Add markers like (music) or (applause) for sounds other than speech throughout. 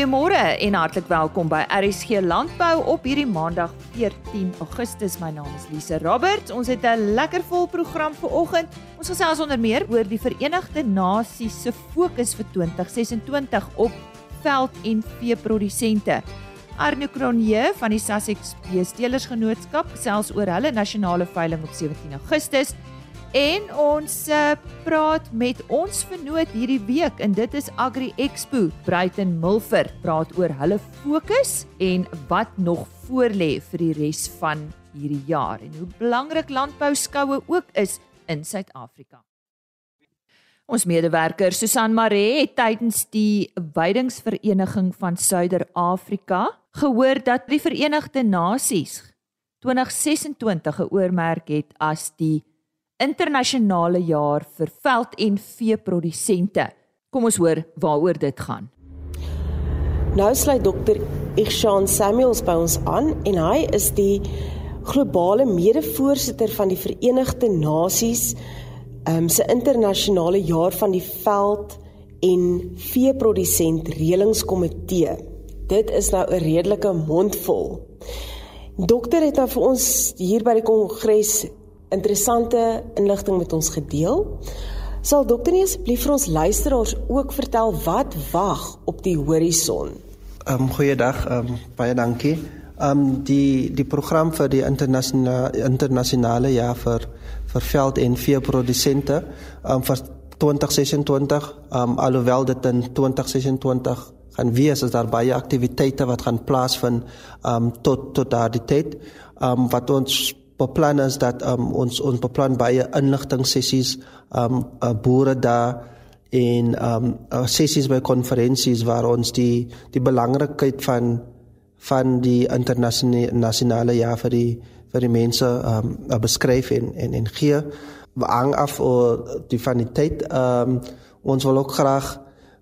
Goeiemôre en hartlik welkom by RSG Landbou op hierdie Maandag 14 Augustus. My naam is Lise Roberts. Ons het 'n lekker vol program vir oggend. Ons gesels onder meer oor die Verenigde Nasies se fokus vir 2026 op veld- en veeprodusente. Arno Cronje van die Sussex Beestelersgenootskap gesels oor hulle nasionale veiling op 17 Augustus. En ons uh, praat met ons vernoot hierdie week en dit is Agri Expo Bruiten Milford praat oor hulle fokus en wat nog voorlê vir die res van hierdie jaar en hoe belangrik landbou skoue ook is in Suid-Afrika. Ons medewerker Susan Maree het tydens die Weidingsvereniging van Suider-Afrika gehoor dat die Verenigde Nasies 2026 geoormerk het as die internasionale jaar vir veld- en veeprodusente. Kom ons hoor waaroor dit gaan. Nou sluit dokter Ikshan Samuels by ons aan en hy is die globale mede-voorsitter van die Verenigde Nasies um, se internasionale jaar van die veld en veeprodusent reëlingskomitee. Dit is nou 'n redelike mondvol. Dokter het nou vir ons hier by die kongres interessante inligting met ons gedeel. Sal dokter nie asseblief vir ons luisteraars ook vertel wat wag op die horison? Ehm um, goeiedag, ehm um, baie dankie. Ehm um, die die program vir die internasionale internasionale jaar vir vir veld en veeprodusente ehm um, vir 2026 ehm um, alhoewel dit in 2026 gaan wees is daar baie aktiwiteite wat gaan plaasvind ehm um, tot tot daardie tyd. Ehm um, wat ons beplan is dat um, ons ons beplan baie inligting sessies um uh, boere daar en um uh, sessies by konferensies waar ons die die belangrikheid van van die internasionale jaar vir die vir die mense um uh, beskryf en en en gee. Hang af oor die vaniteit um ons wil ook graag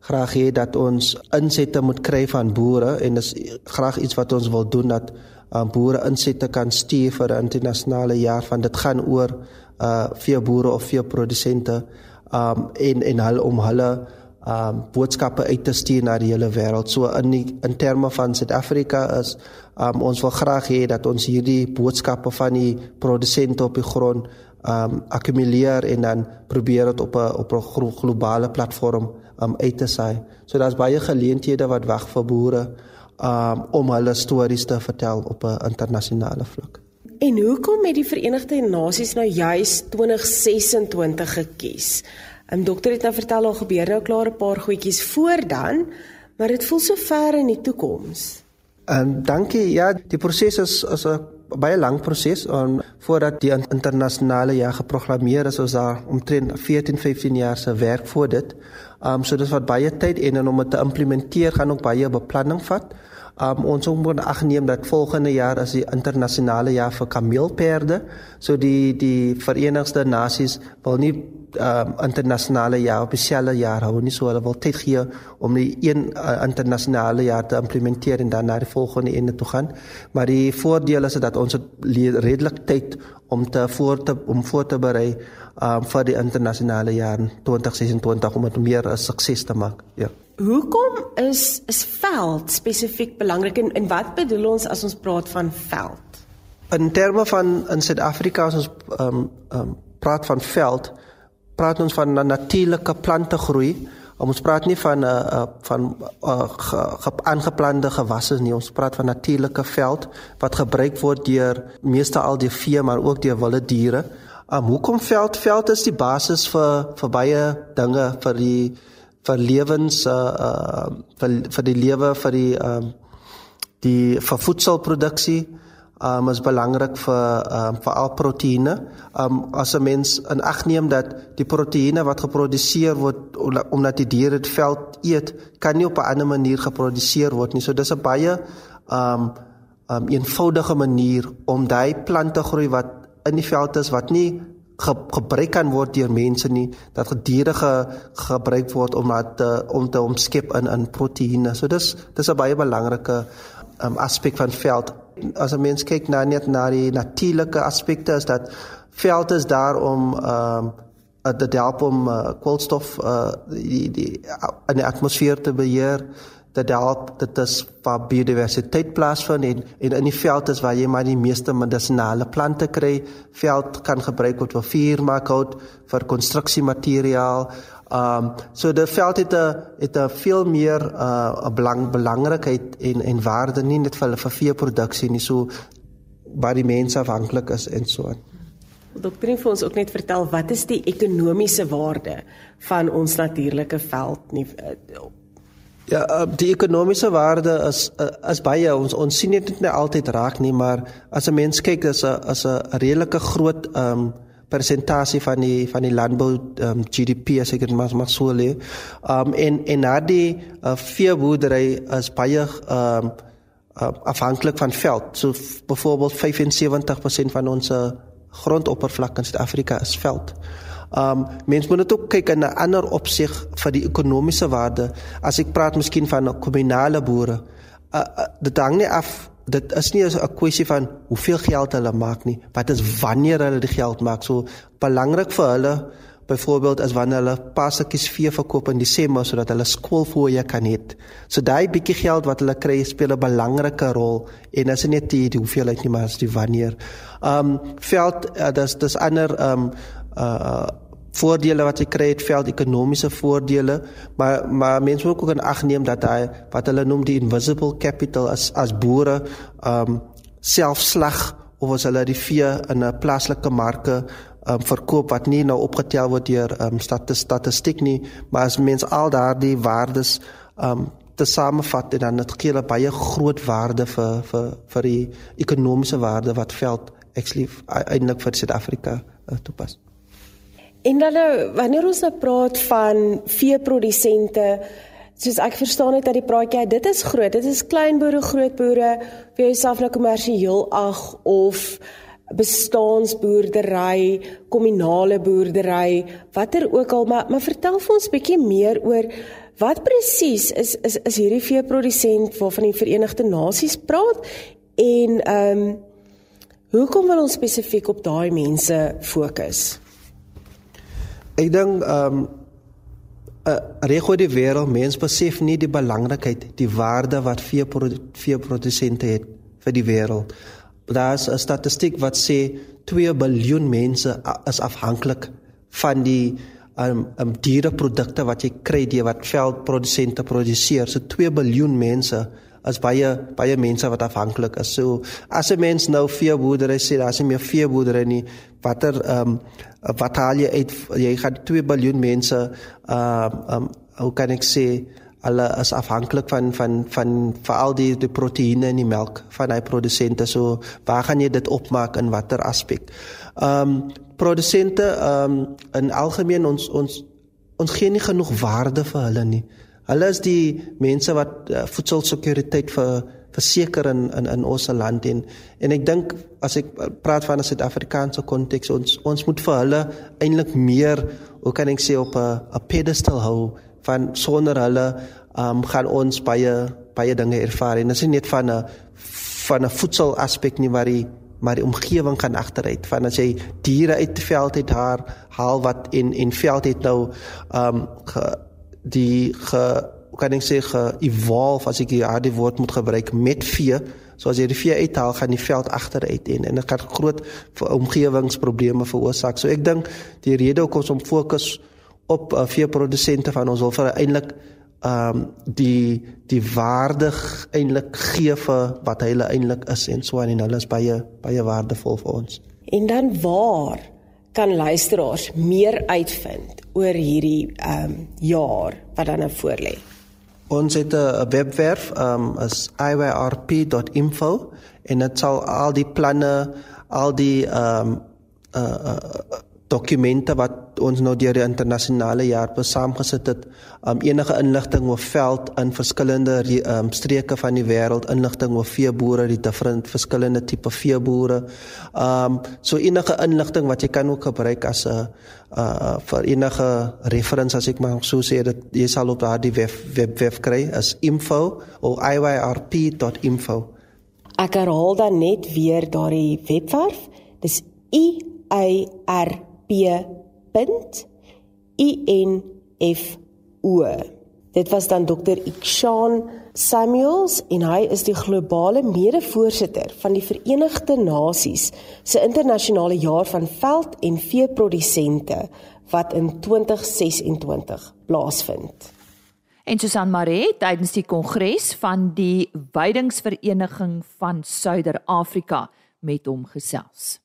graag hê dat ons insette moet kry van boere en dis graag iets wat ons wil doen dat um, boere insette kan stuur vir 'n internasionale jaar van dit gaan oor uh vir boere of vir produsente um en en hulle om hulle um boodskappe uit te stuur na die hele wêreld. So in die, in terme van Suid-Afrika is um ons wil graag hê dat ons hierdie boodskappe van die produsente op die grond um akkumuleer en dan probeer dit op 'n op 'n globale platform um uit te saai. So daar's baie geleenthede wat wag vir boere um, om hulle stories te vertel op 'n internasionale vlak. En hoekom het die Verenigde Nasies nou juis 2026 gekies? um, Dokter het nou vertel al gebeur nou klaar 'n paar goedjies voor dan, maar dit voel so ver in die toekoms. En um, dankie. Ja, die proses is is 'n baie lang proses om voordat die internasionale jaar geprogrammeer is, is daar omtrent 14, 15 jaar se werk voor dit. Ehm um, so dis wat baie tyd en en om dit te implementeer gaan ook baie beplanning vat. Um, ons moet agneem dat volgende jaar as die internasionale jaar vir kameelperde, so die die Verenigde Nasies wil nie um, internasionale jaar op dieselfde jaar hou nie, so hulle wil tyd gee om die een uh, internasionale jaar te implementeer en dan na die volgende ene toe gaan. Maar die voordeel is dat ons redelik tyd om te voor te om voor te berei um, vir die internasionale jaar 2026 om dit meer 'n sukses te maak. Ja. Hoekom is is veld spesifiek belangrik en, en wat bedoel ons as ons praat van veld? In terme van in Suid-Afrika as ons ehm um, um, praat van veld, praat ons van natuurlike plante groei. Ons praat nie van 'n uh, uh, van uh, ge, ge, aangeplande gewasse nie. Ons praat van natuurlike veld wat gebruik word deur meeste al die vee maar ook deur wilde diere. Um, hoekom veld? Veld is die basis vir vir baie dinge vir die vir lewens uh uh vir vir die lewe vir die um, die vir voedselproduksie um is belangrik vir um vir al proteïene. Um as 'n mens in ag neem dat die proteïene wat geproduseer word omdat die diere dit veld eet, kan nie op 'n ander manier geproduseer word nie. So dis 'n baie um um eenvoudige manier om daai plante groei wat in die veld is wat nie ge, gebruik kan word deur mense nie dat gediere ge, gebruik word om dat uh, om te omskep in in proteïene. So dis dis 'n baie belangrike um, aspek van veld. As 'n mens kyk na net na die natuurlike aspekte is dat veld is daar om ehm um, dit help om uh, koolstof uh, die die in die atmosfeer te beheer. dit help dit is waar biodiversiteit plaasvind en, en in die veld is waar jy maar die meeste medisinale plante kry. Veld kan gebruik word vir vuurmaakhout, vir konstruksiemateriaal. Ehm um, so die veld het 'n het 'n veel meer 'n uh, belang belangrikheid en en waarde nie net vir vir veeproduksie nie so waar die mense afhanklik is en so. Dokter, vir ons ook net vertel wat is die ekonomiese waarde van ons natuurlike veld nie Ja, uh, die ekonomiese waarde is uh, is baie ons ons sien dit net altyd raak nie, maar as 'n mens kyk is 'n as 'n redelike groot ehm um, persentasie van die van die landbou um, GDP as ek dit maar maar so lê. Ehm um, en en na die uh, veeboerdery is baie ehm um, uh, afhanklik van veld. So byvoorbeeld 75% van ons grondoppervlak in Suid-Afrika is veld. Um mens moet dit ook kyk in 'n ander opsig vir die ekonomiese waarde. As ek praat miskien van kommunale boere, uh, uh, dit hang nie af dit is nie 'n kwessie van hoeveel geld hulle maak nie, wat is wanneer hulle die geld maak. So belangrik vir hulle byvoorbeeld as wanneer hulle passetjies vee verkoop in Desember sodat hulle skoolfooie kan hê. So daai bietjie geld wat hulle kry speel 'n belangrike rol en as net die, die hoeveelheid nie maar as die wanneer. Um veld uh, dis dis ander um uh voordele wat jy kry het veld ekonomiese voordele maar maar mense moet ook in ag neem dat hy wat hulle noem die invisible capital as as boere um selfslag of as hulle die vee in 'n plaaslike marke um verkoop wat nie nou opgetel word deur um statistiek nie maar as mense al daardie waardes um te samevat dan gee 'n baie groot waarde vir vir vir die ekonomiese waarde wat veld actually eintlik vir Suid-Afrika uh, toepas. En dan wanneer ons nou praat van veeprodusente, soos ek verstaan het uit die praatjie, dit is groot. Dit is klein boere, groot boere, vir jouself nou kommersieel ag of bestaansboerdery, kommunale boerdery, watter ook al, maar maar vertel vir ons 'n bietjie meer oor wat presies is is is hierdie veeprodusent waarvan die Verenigde Nasies praat en ehm um, hoekom wil ons spesifiek op daai mense fokus? Ek dink ehm um, reg oor die wêreld mense besef nie die belangrikheid, die waarde wat vee vee produsente het vir die wêreld. Daar's 'n statistiek wat sê 2 miljard mense is afhanklik van die um, um diereprodukte wat jy kry die wat veldprodusente produseer. So 2 miljard mense as baie baie mense wat afhanklik is. So as 'n mens nou veeboerdery sê, daar's nie meer veeboerdery nie. Watter ehm um, wat haal jy uit jy gaan 2 miljard mense ehm uh, um, hoe kan ek sê hulle is afhanklik van van van veral die die proteïene in die melk van hy produsente. So waar gaan jy dit opmaak in watter aspek? Ehm um, produsente ehm um, in algemeen ons ons ons gee nie genoeg waarde vir hulle nie. Hulle is die mense wat uh, voedselsekuriteit vir verseker in in in ons land en en ek dink as ek praat van 'n Suid-Afrikaanse konteks ons ons moet vir hulle eintlik meer hoe kan ek sê op 'n 'n pedestal hou van sonder hulle um, gaan ons baie baie dinge ervaar en dit is nie net van 'n van 'n voedsel aspek nie maar die maar die omgewing gaan agteruit. Van as jy diere uit die veld het haar haal wat in in veld het nou um die ge kan ek sê ge evolve as ek die woord moet gebruik met vee. So as jy die vee uithaal gaan die veld agteruit en en dit kan groot omgewingsprobleme veroorsaak. So ek dink die rede hoekom ons om fokus op uh, veeprodusente van ons wil vir eintlik ehm um, die die waardig eintlik gee vir wat hulle eintlik is en so en hulle is baie baie waardevol vir ons. En dan waar kan luisteraars meer uitvind oor hierdie ehm um, jaar wat dan nou voorlê. Ons het 'n webwerf ehm um, is iyrp.info en dit sal al die planne, al die ehm um, uh, uh, dokumente wat ons nou deur die internasionale jaar besaamgesit het um, enige inligting oor veld in verskillende um, streke van die wêreld inligting oor veeboere die different verskillende tipe veeboere. Um, so enige inligting wat jy kan ook gebruik as 'n uh vir enige reference as ek maar so sê dat jy sal op daardie web web, web kry as info of iyrp.info. Ek herhaal dan net weer daardie webwerf. Dis i a r p.info. Dit was dan Dr. Ikshan Samuels en hy is die globale mede-voorsitter van die Verenigde Nasies se internasionale jaar van veld en veeprodusente wat in 2026 plaasvind. En Susan Maree tydens die kongres van die Weidingsvereniging van Suider-Afrika met hom gesels.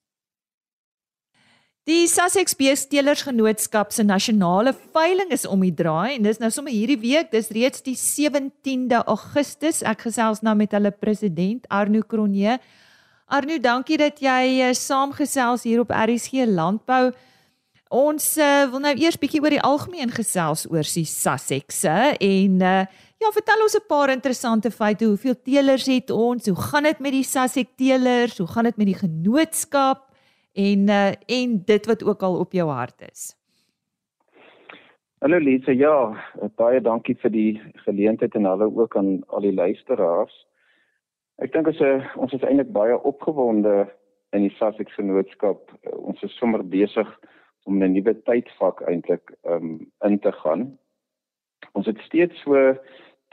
Die Sussex Beestelers Genootskap se nasionale veiling is om die draai en dis nou sommer hierdie week, dis reeds die 17de Augustus. Ek gesels nou met hulle president Arno Cronje. Arno, dankie dat jy uh, saamgesels hier op RSG Landbou. Ons uh, wil nou eers bietjie oor die algemeen gesels oor die Sussex en uh, ja, vertel ons 'n paar interessante feite. Hoeveel teelers het ons? Hoe gaan dit met die Sussex teelers? Hoe gaan dit met die genootskap? En uh, en dit wat ook al op jou hart is. Hallo Lise, ja, baie dankie vir die geleentheid en hallo ook aan al die luisteraars. Ek dink as ons is eintlik baie opgewonde in die Sussex Genootskap. Ons is sommer besig om 'n nuwe tydvak eintlik um, in te gaan. Ons het steeds so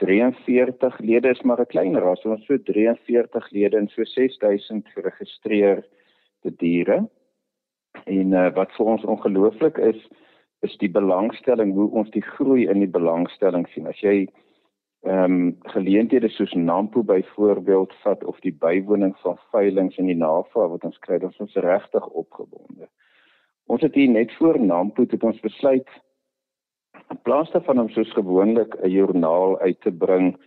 43 lede is maar 'n klein ras, ons so 43 lede en so 6000 geregistreer te diere. En uh, wat vir ons ongelooflik is, is die belangstelling hoe ons die groei in die belangstelling sien. As jy ehm um, geleenthede soos Nampo byvoorbeeld vat of die bywoning van veilinge in die navraag wat ons kry, dan is ons regtig opgewonde. Ons het hier net voor Nampo het ons besluit in plaas daarvan om soos gewoonlik 'n joernaal uit te bring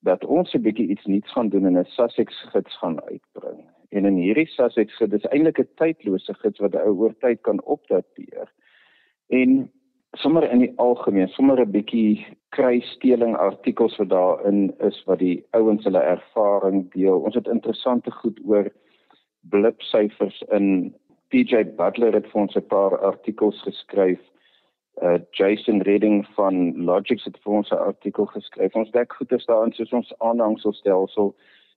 dat ons 'n bietjie iets nuuts gaan doen en 'n Sussex gids gaan uitbring. En in hierdie Sussex gids is eintlik 'n tydlose gids wat ou oor tyd kan opdateer. En sommer in die algemeen, sommer 'n bietjie kruissteling artikels wat daarin is wat die ouens hulle ervaring deel. Ons het interessante goed oor blipsyfers in PJ Butler het vir ons 'n paar artikels geskryf. Uh Jason Redding van Logics het vir ons 'n artikel geskryf. Ons dek goeie staan soos ons aanhangselstelsel So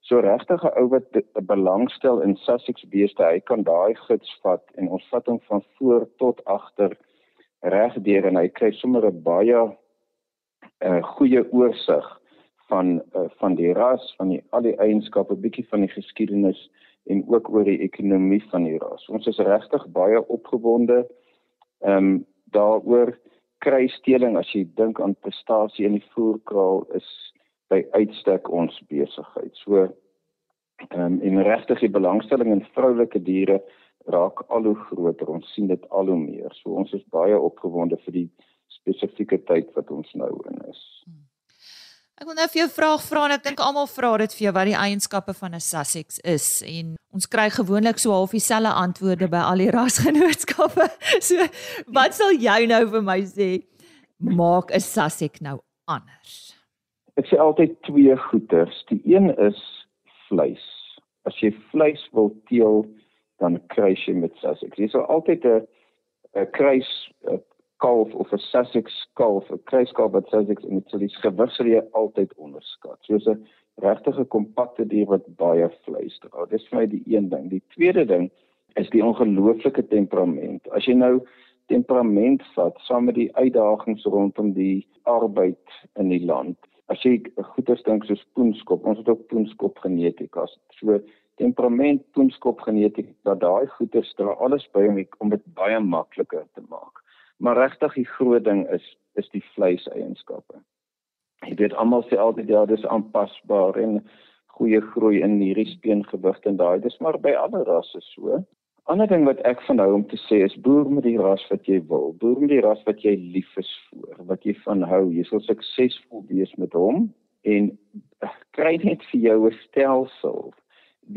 regtig 'n ou wat belangstel in Sussex beeste, hy kan daai gids vat en ons vat hom van voor tot agter reg deur en hy kry sommer 'n baie 'n uh, goeie oorsig van uh, van die ras, van die al die eienskappe, bietjie van die geskiedenis en ook oor die ekonomie van die ras. Ons is regtig baie opgewonde ehm um, daaroor kry steling as jy dink aan prestasie in die voerkraal is by uitstek ons besigheid. So ehm um, en regtig die belangstelling in vroulike diere raak al hoe groter. Ons sien dit al hoe meer. So ons is baie opgewonde vir die spesifieke tyd wat ons nou in is. Hmm. Ek wil nou vir jou vraag vra en ek dink almal vra dit vir jou wat die eienskappe van 'n Sussex is en ons kry gewoonlik so half dieselfde antwoorde by al die (laughs) rasgenootskappe. So wat sal jy nou vir my sê maak 'n Sussex nou anders? Ek sê altyd twee goeters. Die een is vleis. As jy vleis wil teel, dan kry jy met Sussex. Jy sal altyd 'n 'n kruis 'n kalf of 'n Sussex kalf, 'n kruiskalf wat Sussex en dit sal die gewig sal jy altyd onderskat. Soos 'n regtige kompakte dier wat baie vleis dra. Dis vir my die een ding. Die tweede ding is die ongelooflike temperament. As jy nou temperament vat saam met die uitdagings rondom die arbeid in die land as jy goeie dink soos poenskop, ons het ook poenskop genetika. So temperament, poenskop genetika, dat daai goeie dra alles by om om dit baie makliker te maak. Maar regtig die groot ding is is die vleiseienskappe. Jy weet almal sê altyd ja, dis aanpasbaar en goeie groei in hierdie speengewigte en daai dis maar by alle rasse so ander ding wat ek van hou om te sê is boer met die ras wat jy wil. Boer met die ras wat jy lief is vir, wat jy van hou. Jy sal suksesvol wees met hom en eh, kry net vir jou 'n stelsel.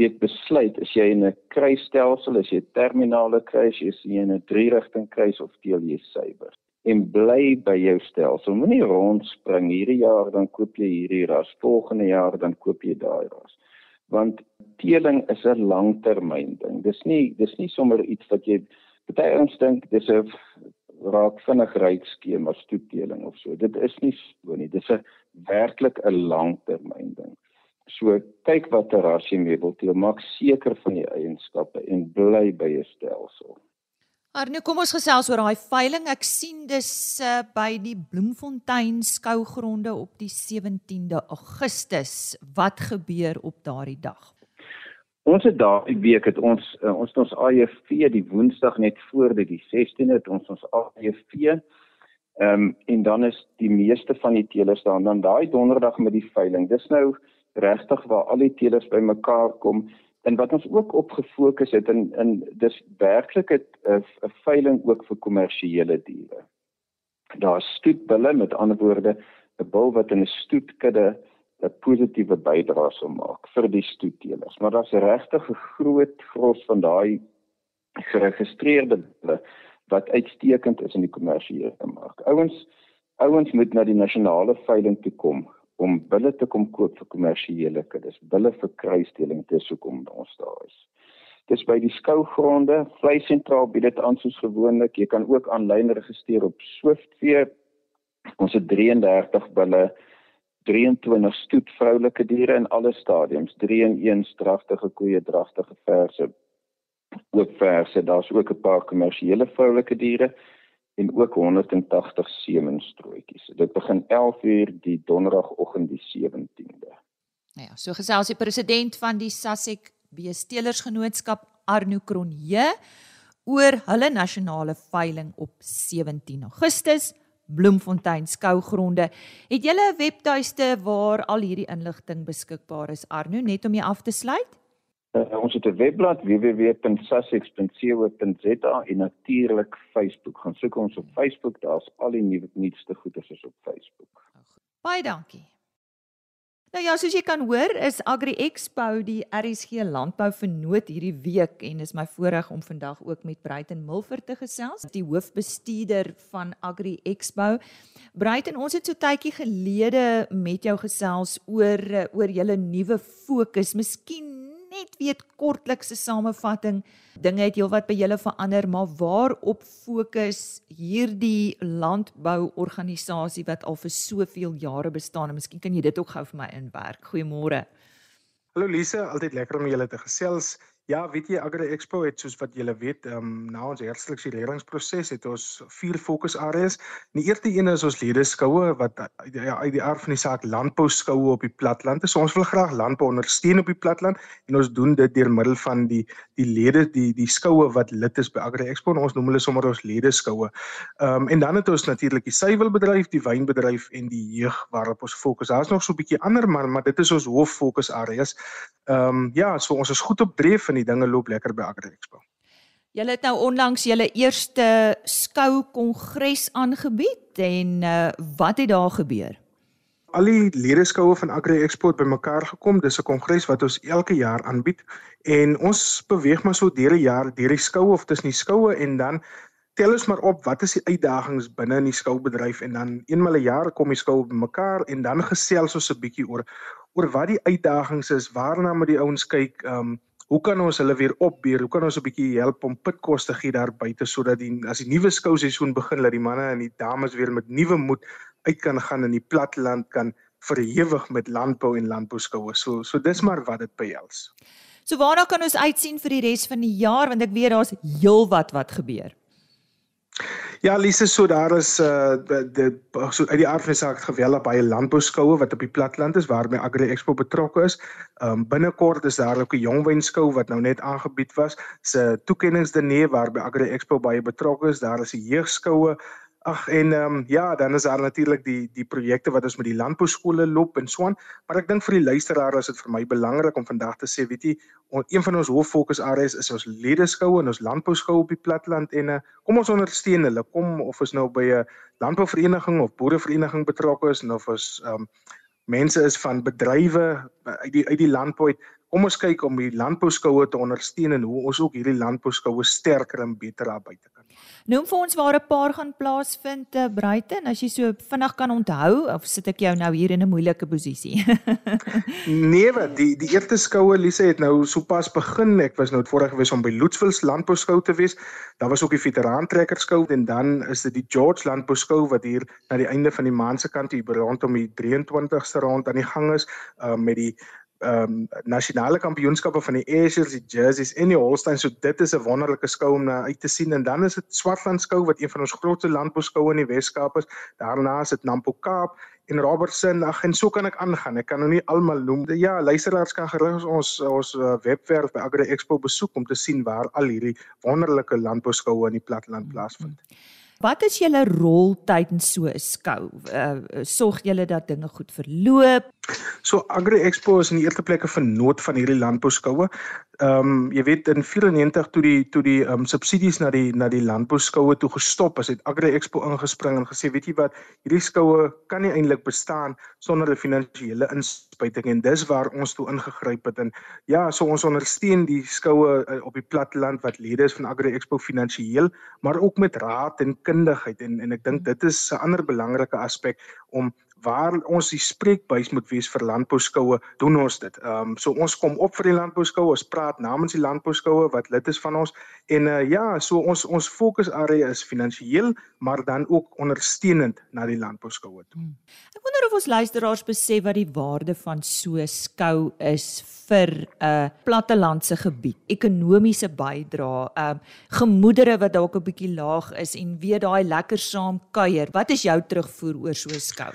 Weet besluit as jy in 'n kruisstelsel is, jy terminale kruis, jy is in 'n drie-rigting kruis of deel jy suiwer. En bly by jou stelsel. Moenie rondspring hierdie jaar dan koop jy hierdie ras, volgende jaar dan koop jy daai ras want teeling is 'n langtermyn ding. Dis nie dis nie sommer iets wat jy baie ons dink dis 'n raak vinnig ryk skema stoetteeling of so. Dit is nie so nie. Dis 'n werklik 'n langtermyn ding. So kyk jy mee wil teel, maak seker van die eienskappe en bly by 'n stelsel. Arno, kom ons gesels oor daai veiling. Ek sien dis uh, by die Bloemfontein skougronde op die 17de Augustus. Wat gebeur op daardie dag? Ons het daardie week het ons uh, ons ons AEV die Woensdag net voor dit die 16de het ons ons AEV. Ehm um, en dan is die meeste van die teelers dan dan daai donderdag met die veiling. Dis nou regtig waar al die teelers bymekaar kom en wat ons ook op gefokus het in in dis werklik 'n veiling ook vir kommersiële diere. Daar's stoetbulle met ander woorde 'n bul wat in 'n stoetkudde 'n positiewe bydrae sal maak vir die stoetteelers. Maar daar's regtig 'n groot gros van daai geregistreerde bulle wat uitstekend is in die kommersiële mark. Ouens ouens moet na die nasionale veiling toe kom om bulle te kom koop vir kommersiële kuddes, bulle vir kruisdeling, dis hoekom ons daar is. Dis by die skougronde, vleisentraal bied dit aan soos gewoonlik. Jy kan ook aanlyn registreer op Swiftwee. Ons het 33 bulle, 23 stoet vroulike diere in alle stadiums, 3 in 1 dragtige koeie, dragtige verse, ook verse. Daar's ook 'n paar kommersiële vroulike diere en ook 180 semenstrooitjies. Dit begin 11 uur die donderdagoggend die 17de. Nou ja, so gesels die president van die Sasek Beestelersgenootskap Arno Kronje oor hulle nasionale veiling op 17 Augustus Bloemfontein skougronde. Het jy 'n webtuiste waar al hierdie inligting beskikbaar is Arno net om jy af te sluit? Uh, ons het 'n webblad www.sussex.co.za en natuurlik Facebook. Gaan soek ons op Facebook, daar's al die nuwe nuutste goeders is op Facebook. Baie dankie. Nou ja, soos jy kan hoor, is Agri Expo die RSG Landbou Vernoot hierdie week en is my voorreg om vandag ook met Bruiten Milford te gesels, die hoofbestuurder van Agri Expo. Bruiten, ons het so tydjie gelede met jou gesels oor oor julle nuwe fokus. Miskien net weet kortlikse samevatting. Dinge het heelwat by julle verander, maar waarop fokus hierdie landbouorganisasie wat al vir soveel jare bestaan? En miskien kan jy dit ook gou vir my inwerk. Goeiemôre. Hallo Lise, altyd lekker om julle te gesels. Ja, weet jy Agri Expo het soos wat julle weet, ehm um, na ons herstruktureringsproses het ons vier fokusareas. Die eerste een is ons ledeskoue wat ja uit die aard van die saak landbou skoue op die platland. So ons wil graag landbou ondersteun op die platland en ons doen dit deur middel van die die lede die die skoue wat lid is by Agri Expo. Ons noem hulle sommer ons ledeskoue. Ehm um, en dan het ons natuurlik die suiwelbedryf, die wynbedryf en die jeug waarop ons fokus. Daar's nog so 'n bietjie ander maar maar dit is ons hoof fokusareas. Ehm um, ja, so ons is goed op dreef die dinge loop lekker by Agri Expo. Julle het nou onlangs julle eerste skou kongres aangebied en uh, wat het daar gebeur? Al die ledeskoue van Agri Expo het bymekaar gekom. Dis 'n kongres wat ons elke jaar aanbied en ons beweeg maar so deur die jaar deur die skoue of tussen die skoue en dan tel ons maar op wat is die uitdagings binne in die skoubedryf en dan eenmal 'n jaar kom die skoue bymekaar en dan gesels ons 'n bietjie oor oor wat die uitdagings is, waarna moet die ouens kyk, ehm um, hoe kan ons hulle weer opbeer? Hoe kan ons 'n bietjie help om pitkos te gee daar buite sodat die as die nuwe skouseisoen begin dat die manne en die dames weer met nuwe moed uit kan gaan in die platteland kan verhewig met landbou en landbouskoue. So so dis maar wat dit behels. So waarna kan ons uitsien vir die res van die jaar want ek weet daar's heelwat wat gebeur. Ja, Lise, so daar is uh die so uit die aard van die saak geweldig baie landbouskoue wat op die platland is waarmee Agri Expo betrokke is. Um binnekort is daar ook 'n jongwynskou wat nou net aangebied was. Se toekenningsdiner waarby Agri Expo baie betrokke is. Daar is 'n jeugskoue Ag en ehm um, ja, dan is daar natuurlik die die projekte wat ons met die landbouskole loop en so aan. Maar ek dink vir die luisteraar is dit vir my belangrik om vandag te sê, weet jy, een van ons hooffokusareas is ons ledeskoue en ons landbouskoue op die platteland en uh, kom ons ondersteun hulle. Kom of ons nou by 'n landbouvereniging of boerevereniging betrokke is of ons ehm um, mense is van bedrywe uit die uit die landbou kom ons kyk om die landbouskoue te ondersteun en hoe ons ook hierdie landbouskoue sterker en beter daar buite kan. Noem vir ons waar 'n paar gaan plaasvind te Bruiten as jy so vinnig kan onthou of sit ek jou nou hier in 'n moeilike posisie? (laughs) nee, wat die die eerste skoue Lise het nou sopas begin. Ek was nou voorreg gewees om by Loetsville landbouskou te wees. Daar was ook die veteran trekkerskou en dan is dit die George landbouskou wat hier na die einde van die maand se kant hier rondom die 23ste rond aan die gang is uh, met die ehm um, nasionale kampioenskappe van die Aces, die Jerseys en die Holstein. So dit is 'n wonderlike skou om na uit te sien en dan is dit Swartland skou wat een van ons grootste landbouskoue in die Wes-Kaap is. Daarna is dit Nampo Kaap en Robertson. Ag en so kan ek aangaan. Ek kan nou nie almal noem. Ja, luisteraars kan gerus ons ons uh, webwerf by Agri Expo besoek om te sien waar al hierdie wonderlike landbouskoue in die platteland plaasvind. Wat is julle rol tydens so 'n skou? Uh, sorg julle dat dinge goed verloop? So Agri Expo is in die eerste plek 'n vernoot van hierdie landbouskoue. Ehm um, jy weet in 94 toe die toe die ehm um, subsidies na die na die landbouskoue toe gestop is, het Agri Expo ingespring en gesê, weet jy wat, hierdie skoue kan nie eintlik bestaan sonder 'n finansiële inspuiting. En dis waar ons toe ingegryp het. En ja, so ons ondersteun die skoue uh, op die platteland wat lede is van Agri Expo finansiëel, maar ook met raad en kundigheid. En en ek dink dit is 'n ander belangrike aspek om waar ons die spreekbuis moet wees vir landbouskoue, doen ons dit. Ehm um, so ons kom op vir die landbouskoue, ons praat namens die landbouskoue wat lid is van ons en uh, ja, so ons ons fokusarea is finansiëel, maar dan ook ondersteunend na die landbouskoue toe. Hmm. Ek wonder of ons luisteraars besef wat die waarde van so 'n skou is vir 'n uh, plattelandse gebied, ekonomiese bydrae, ehm um, gemoedere wat dalk 'n bietjie laag is en weet daai lekker saam kuier. Wat is jou terugvoer oor so 'n skou?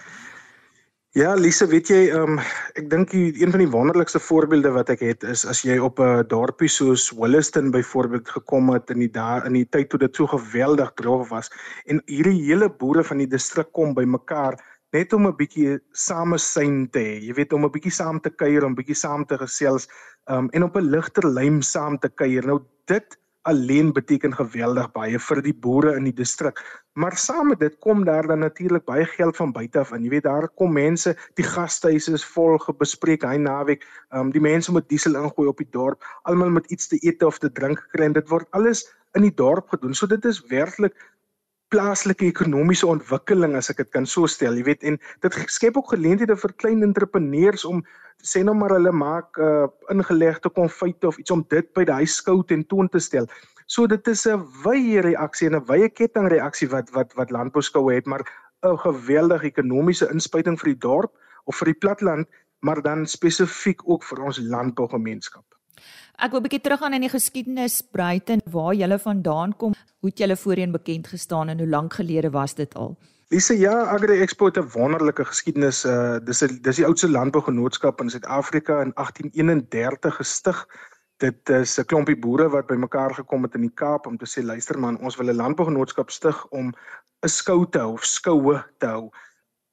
Ja, Lise, weet jy, um, ek dink een van die wonderlikste voorbeelde wat ek het is as jy op 'n dorpie soos Williston byvoorbeeld gekom het in die daar in die tyd toe dit so geweldig droog was en hierdie hele boere van die distrik kom bymekaar net om 'n bietjie samesyn te hê. Jy weet om 'n bietjie saam te kuier, om 'n bietjie saam te gesels, um, en op 'n ligter lym saam te kuier. Nou dit alleen beteken geweldig baie vir die boere in die distrik. Maar saam met dit kom daar dan natuurlik baie geld van buite af in. Jy weet daar kom mense, die gastehuise is vol gebespreek hy naweek. Ehm um, die mense moet diesel ingooi op die dorp. Almal moet iets te eet of te drink kry en dit word alles in die dorp gedoen. So dit is werklik plaaslike ekonomiese ontwikkeling as ek dit kan so stel, jy weet en dit skep ook geleenthede vir klein entrepreneurs om sê nou maar hulle maak uh, ingelegde konfyte of iets om dit by die huisskou ten toon te stel. So dit is 'n wye reaksie en 'n wye kettingreaksie wat wat wat landbouskoue het, maar 'n geweldige ekonomiese inspuiting vir die dorp of vir die platteland, maar dan spesifiek ook vir ons landbougemeenskap. Ek wil 'n bietjie teruggaan in die geskiedenis, Bruiten, waar jy vandaan kom. Hoe het jy voorheen bekend gestaan en hoe lank gelede was dit al? Lise, ja, Agri Expo het 'n wonderlike geskiedenis. Uh dis 'n dis die oudste landbougenootskap in Suid-Afrika in 1831 gestig. Dit is 'n klompie boere wat bymekaar gekom het in die Kaap om te sê, luister man, ons wil 'n landbougenootskap stig om 'n skou te hou of skoue te hou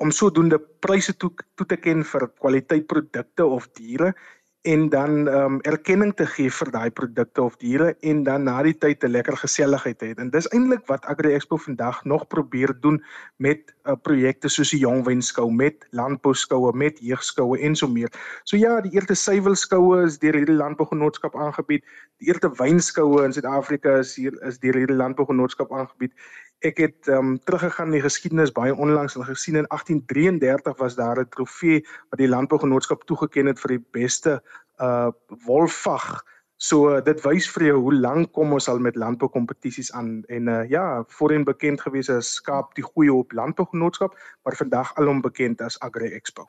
om sodoende pryse toe toe te ken vir kwaliteit produkte of diere en dan ehm um, erkenning te gee vir daai produkte of diere en dan na die tyd 'n lekker geselligheid het. En dis eintlik wat Agri Expo vandag nog probeer doen met uh, projekte soos die Jongwenskou, met landbouskoue, met jeugskoue en so meer. So ja, die eerste suiwelskoue is deur hierdie landbougenootskap aangebied. Die eerste wynskoue in Suid-Afrika is hier is deur hierdie landbougenootskap aangebied ek het um, teruggegaan in die geskiedenis baie onlangs en gesien in 1833 was daar 'n trofee wat die landbougenootskap toegeken het vir die beste uh wolvag. So dit wys vir jou hoe lank kom ons al met landboukompetisies aan en uh ja, voorheen bekend gewees as Skaap die goeie op landbougenootskap, maar vandag alom bekend as Agri Expo.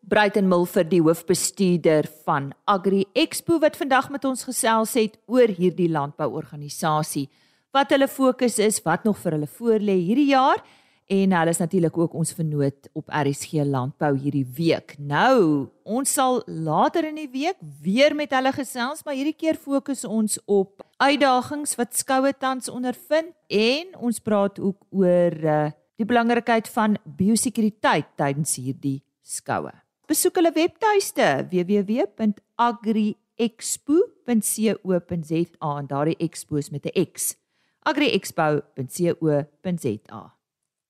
Bruiten Milford die hoofbestuurder van Agri Expo wat vandag met ons gesels het oor hierdie landbouorganisasie wat hulle fokus is, wat nog vir hulle voorlê hierdie jaar en hulle is natuurlik ook ons vernoot op RSG Landbou hierdie week. Nou, ons sal later in die week weer met hulle gesels, maar hierdie keer fokus ons op uitdagings wat skoue tans ondervind en ons praat ook oor uh, die belangrikheid van biosekuriteit tydens hierdie skoue. Besoek hulle webtuiste www.agriexpo.co.za en daardie expos met 'n X agriexpo.co.za.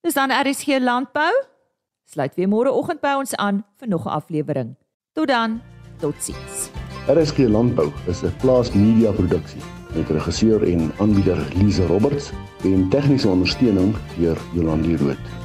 Dis dan RSG Landbou. Sluit weer môre oggend by ons aan vir nog 'n aflewering. Tot dan, totsiens. RSG Landbou is 'n plaas media produksie met regisseur en aanbieder Lize Roberts en tegniese ondersteuning deur Jolande Rooi.